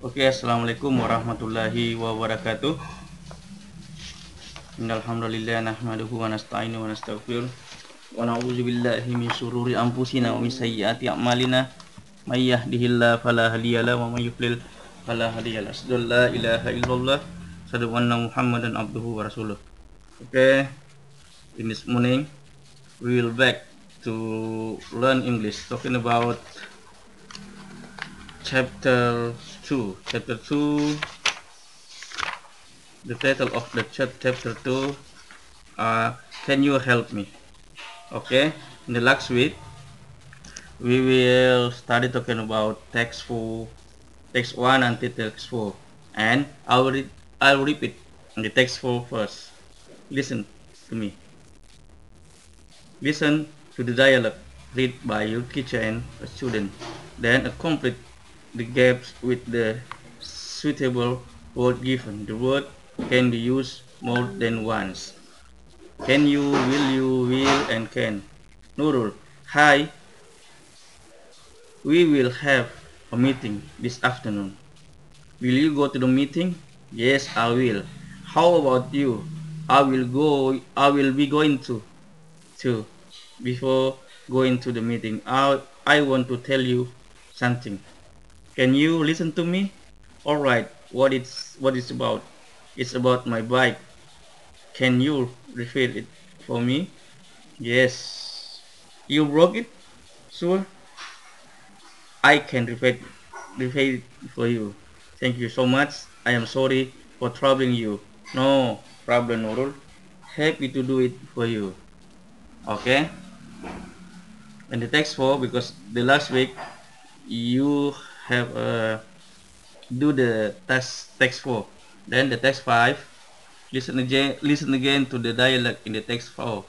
Oke, assalamualaikum warahmatullahi wabarakatuh. Innalhamdulillah nahmaduhu wa nasta'inu wa nastaghfir wa na'udzu billahi min syururi anfusina wa min sayyiati a'malina may yahdihillahu fala hadiyalah wa may yudlil fala hadiyalah. Asyhadu la ilaha illallah asyhadu anna Muhammadan abduhu wa rasuluh. Okay, in this morning we will back to learn English talking about chapter 2 chapter 2 the title of the chapter 2 uh, can you help me? Okay? In the last week we will study talking about text 4 text 1 until text 4 and I will, read, I will repeat the text 4 first. Listen to me. Listen to the dialogue read by your teacher and a student then a complete the gaps with the suitable word given. The word can be used more than once. Can you, will you, will, and can. Nurul, hi. We will have a meeting this afternoon. Will you go to the meeting? Yes, I will. How about you? I will go. I will be going to. To. Before going to the meeting, I I want to tell you something. Can you listen to me? Alright, what it's what it's about? It's about my bike. Can you refill it for me? Yes. You broke it? Sure. I can repair, repair it for you. Thank you so much. I am sorry for troubling you. No problem, Nurul. Happy to do it for you. Okay? And the text for because the last week you have uh, do the text text 4 then the text 5 listen again listen again to the dialogue in the text 4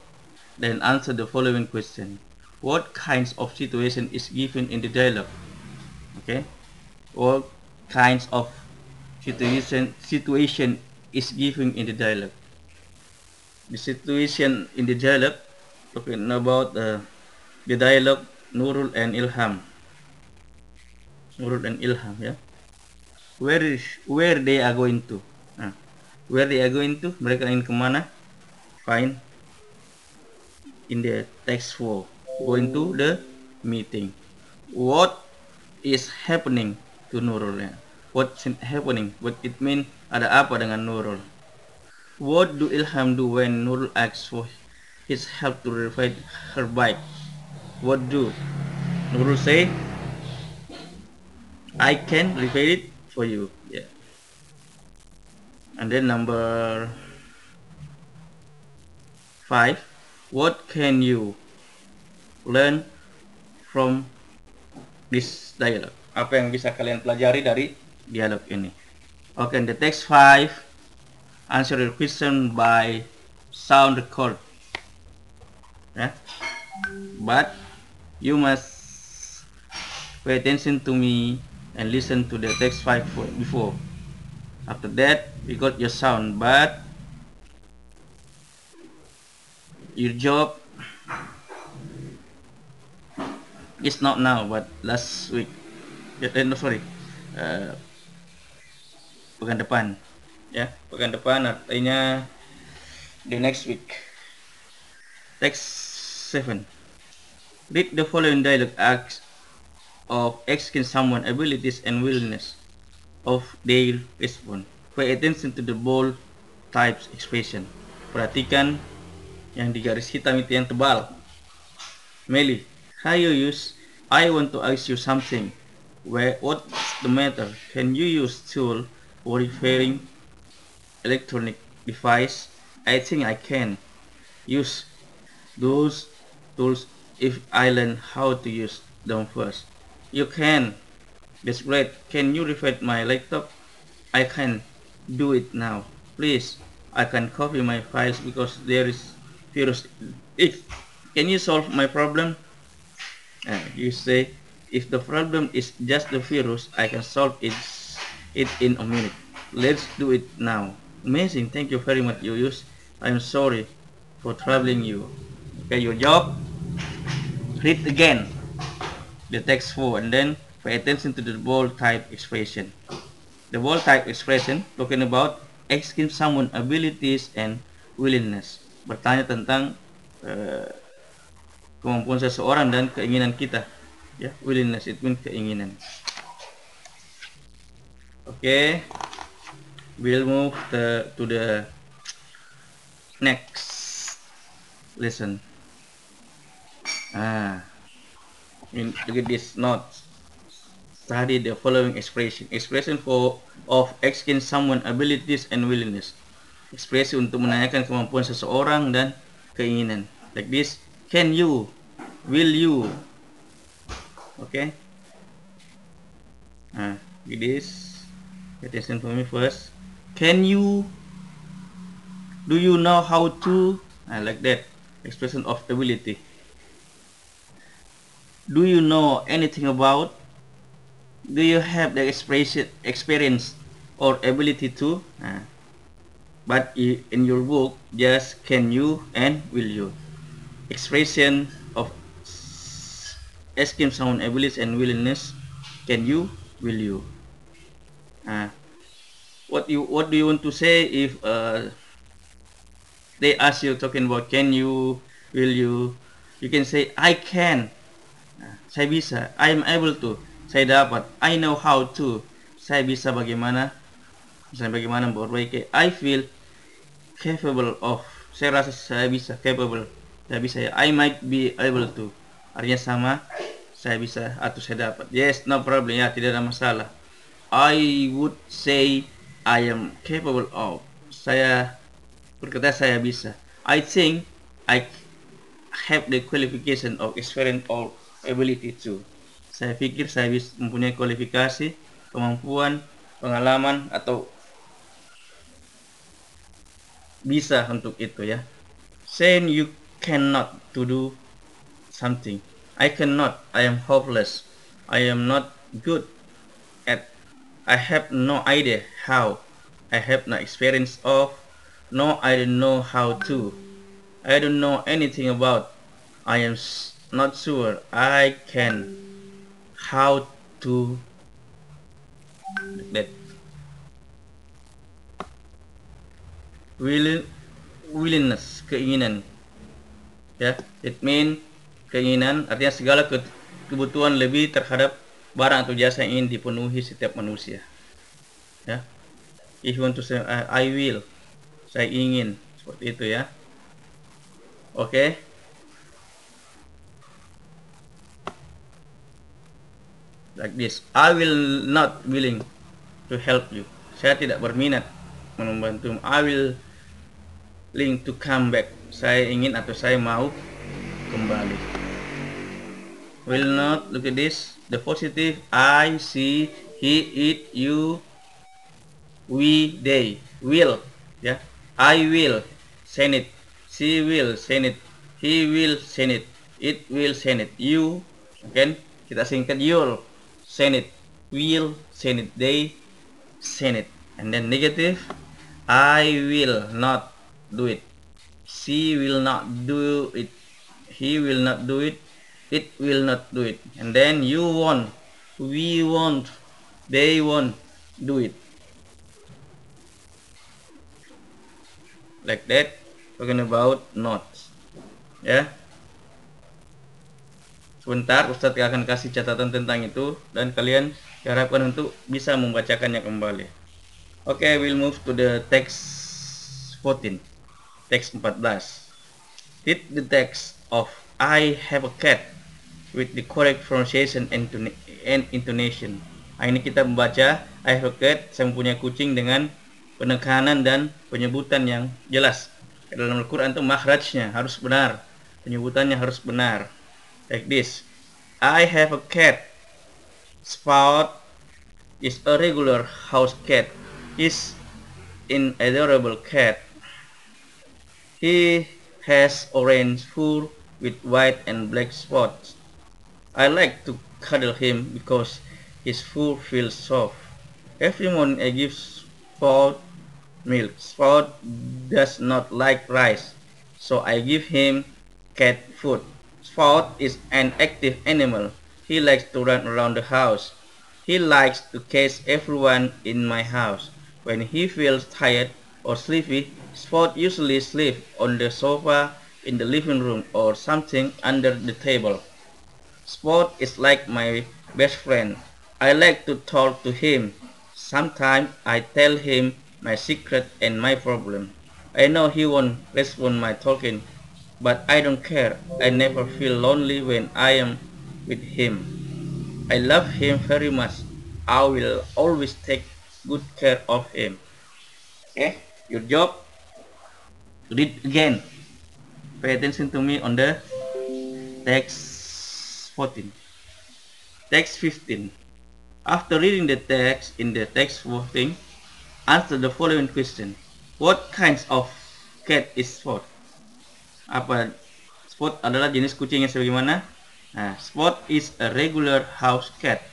then answer the following question. What kinds of situation is given in the dialogue? Okay. What kinds of situation situation is given in the dialogue? The situation in the dialogue talking about uh, the dialogue Nurul and Ilham Nurul and Ilham ya. Where is where they are going to? Nah, where they are going to? Mereka ingin ke mana? Fine. In the text 4 going to the meeting. What is happening to Nurul ya? What's happening? What it mean? Ada apa dengan Nurul? What do Ilham do when Nurul asks for his help to repair her bike? What do Nurul say? I can repair it for you yeah. And then number five what can you learn from this dialogue? Apa yang bisa kalian pelajari dari dialog ini? Okay the text five answer your question by sound record. Yeah. But you must pay attention to me and listen to the text file before. After that, we got your sound, but your job is not now, but last week. Eh, no, sorry. Uh, pekan depan. Ya, pekan depan artinya the next week. Text 7. Read the following dialogue acts of asking someone abilities and willingness of their response. Pay attention to the bold types expression. Perhatikan yang di garis hitam itu yang tebal. Meli, how you use? I want to ask you something. Where what's the matter? Can you use tool for referring electronic device? I think I can use those tools if I learn how to use them first. You can. That's great. Can you refresh my laptop? I can do it now. Please. I can copy my files because there is virus. If can you solve my problem? Uh, you say if the problem is just the virus, I can solve it it in a minute. Let's do it now. Amazing. Thank you very much, you Yuyus. I'm sorry for troubling you. Okay, your job. Read again. The text 4 and then pay attention to the bold type expression the bold type expression talking about asking someone abilities and willingness. Bertanya tentang uh, kemampuan seseorang dan keinginan kita. Ya, willingness itu mean keinginan. Okay. We'll move the, to the next lesson. Ah. In, look at this note. Study the following expression. Expression for of asking someone abilities and willingness. Ekspresi untuk menanyakan kemampuan seseorang dan keinginan. Like this. Can you? Will you? Okay. Ah, like this. Attention for me first. Can you? Do you know how to? I like that. Expression of ability. Do you know anything about? Do you have the expression, experience or ability to? Uh, but in your book, just can you and will you. Expression of asking someone ability and willingness. Can you? Will you? Uh, what you what do you want to say if uh, they ask you talking about can you? Will you? You can say I can. Saya bisa. I am able to. Saya dapat. I know how to. Saya bisa bagaimana misalnya bagaimana memperbaiki. I feel capable of. Saya rasa saya bisa capable. Saya bisa. I might be able to. Artinya sama saya bisa atau saya dapat. Yes no problem. Ya tidak ada masalah. I would say I am capable of. Saya berkata saya bisa. I think I have the qualification of experience or ability to. Saya pikir saya bisa mempunyai kualifikasi, kemampuan, pengalaman atau bisa untuk itu ya. Saying you cannot to do something. I cannot. I am hopeless. I am not good at. I have no idea how. I have no experience of. No, I don't know how to. I don't know anything about. I am not sure. I can. How to. That. Will willingness. Keinginan. Ya it mean keinginan. Artinya segala ke, kebutuhan lebih terhadap barang atau jasa yang ingin dipenuhi setiap manusia. Ya. If you want to say I, I will. Saya ingin. Seperti itu ya. Oke. okay. Like this. I will not willing to help you. Saya tidak berminat membantu. I will willing to come back. Saya ingin atau saya mau kembali. Will not look at this. The positive I see he it you we they will ya. Yeah. I will send it. She will send it. He will send it. It will send it. You again kita singkat you'll send it will they send it and then negative I will not do it. She will not do it. He will not do it. It will not do it. And then you won't we won't they won't do it. Like that talking about not. Yeah Sebentar Ustadz akan kasih catatan tentang itu dan kalian diharapkan untuk bisa membacakannya kembali. Oke, okay, we'll move to the text 14. Text 14. Read the text of I have a cat with the correct pronunciation and intonation. Nah, ini kita membaca I have a cat, saya mempunyai kucing dengan penekanan dan penyebutan yang jelas. Dalam Al-Quran itu makhrajnya harus benar, penyebutannya harus benar like this. I have a cat. Spot is a regular house cat. Is an adorable cat. He has orange fur with white and black spots. I like to cuddle him because his fur feels soft. Every morning I give Spot milk. Spot does not like rice, so I give him cat food. Spot is an active animal. He likes to run around the house. He likes to catch everyone in my house. When he feels tired or sleepy, Spot usually sleeps on the sofa in the living room or something under the table. Spot is like my best friend. I like to talk to him. Sometimes I tell him my secret and my problem. I know he won't respond my talking, but I don't care. I never feel lonely when I am with him. I love him very much. I will always take good care of him. Okay, your job. Read again. Pay attention to me on the text 14. Text 15. After reading the text in the text 14, answer the following question. What kinds of cat is Spot? Apa Spot adalah jenis kucing yang sebagaimana? Nah, Spot is a regular house cat.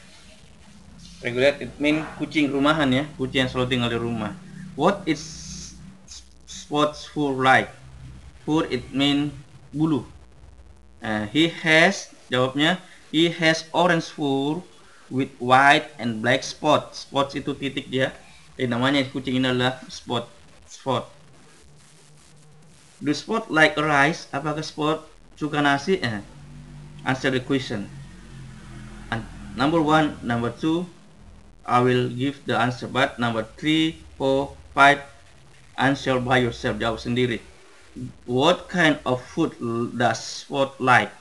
Regular it mean kucing rumahan ya, kucing yang selalu tinggal di rumah. What is Spot's fur like? Fur it mean bulu. Uh, he has jawabnya he has orange fur with white and black spots. Spots itu titik dia. Eh namanya kucing ini adalah spot spot. Do spot like rice? Apakah spot suka nasi? Eh, answer the question. And number one, number two, I will give the answer. But number three, four, five, answer by yourself. Jawab sendiri. What kind of food does Spot like?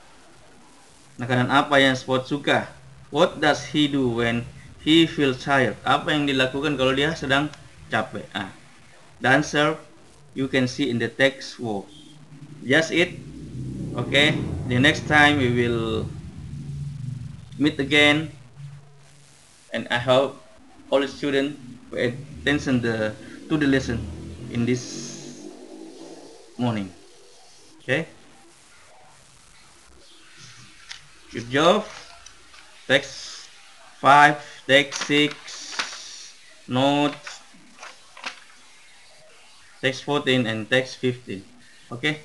Makanan apa yang Spot suka? What does he do when he feels tired? Apa yang dilakukan kalau dia sedang capek? Ah, the answer you can see in the text was just it okay? The next time we will meet again and I hope all the students pay attention the, to the lesson in this morning okay? Good job. Text 5 text 6 notes text 14 and text 15 okay?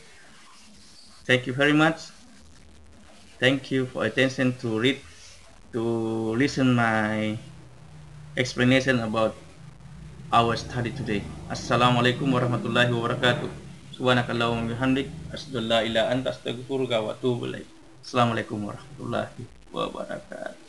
Thank you very much. Thank you for attention to read to listen my explanation about our study today. Assalamualaikum warahmatullahi wabarakatuh. Subhanakallahumma bihamdik. Asyhadu an la anta astaghfiruka wa atubu ilaik. Assalamualaikum warahmatullahi wabarakatuh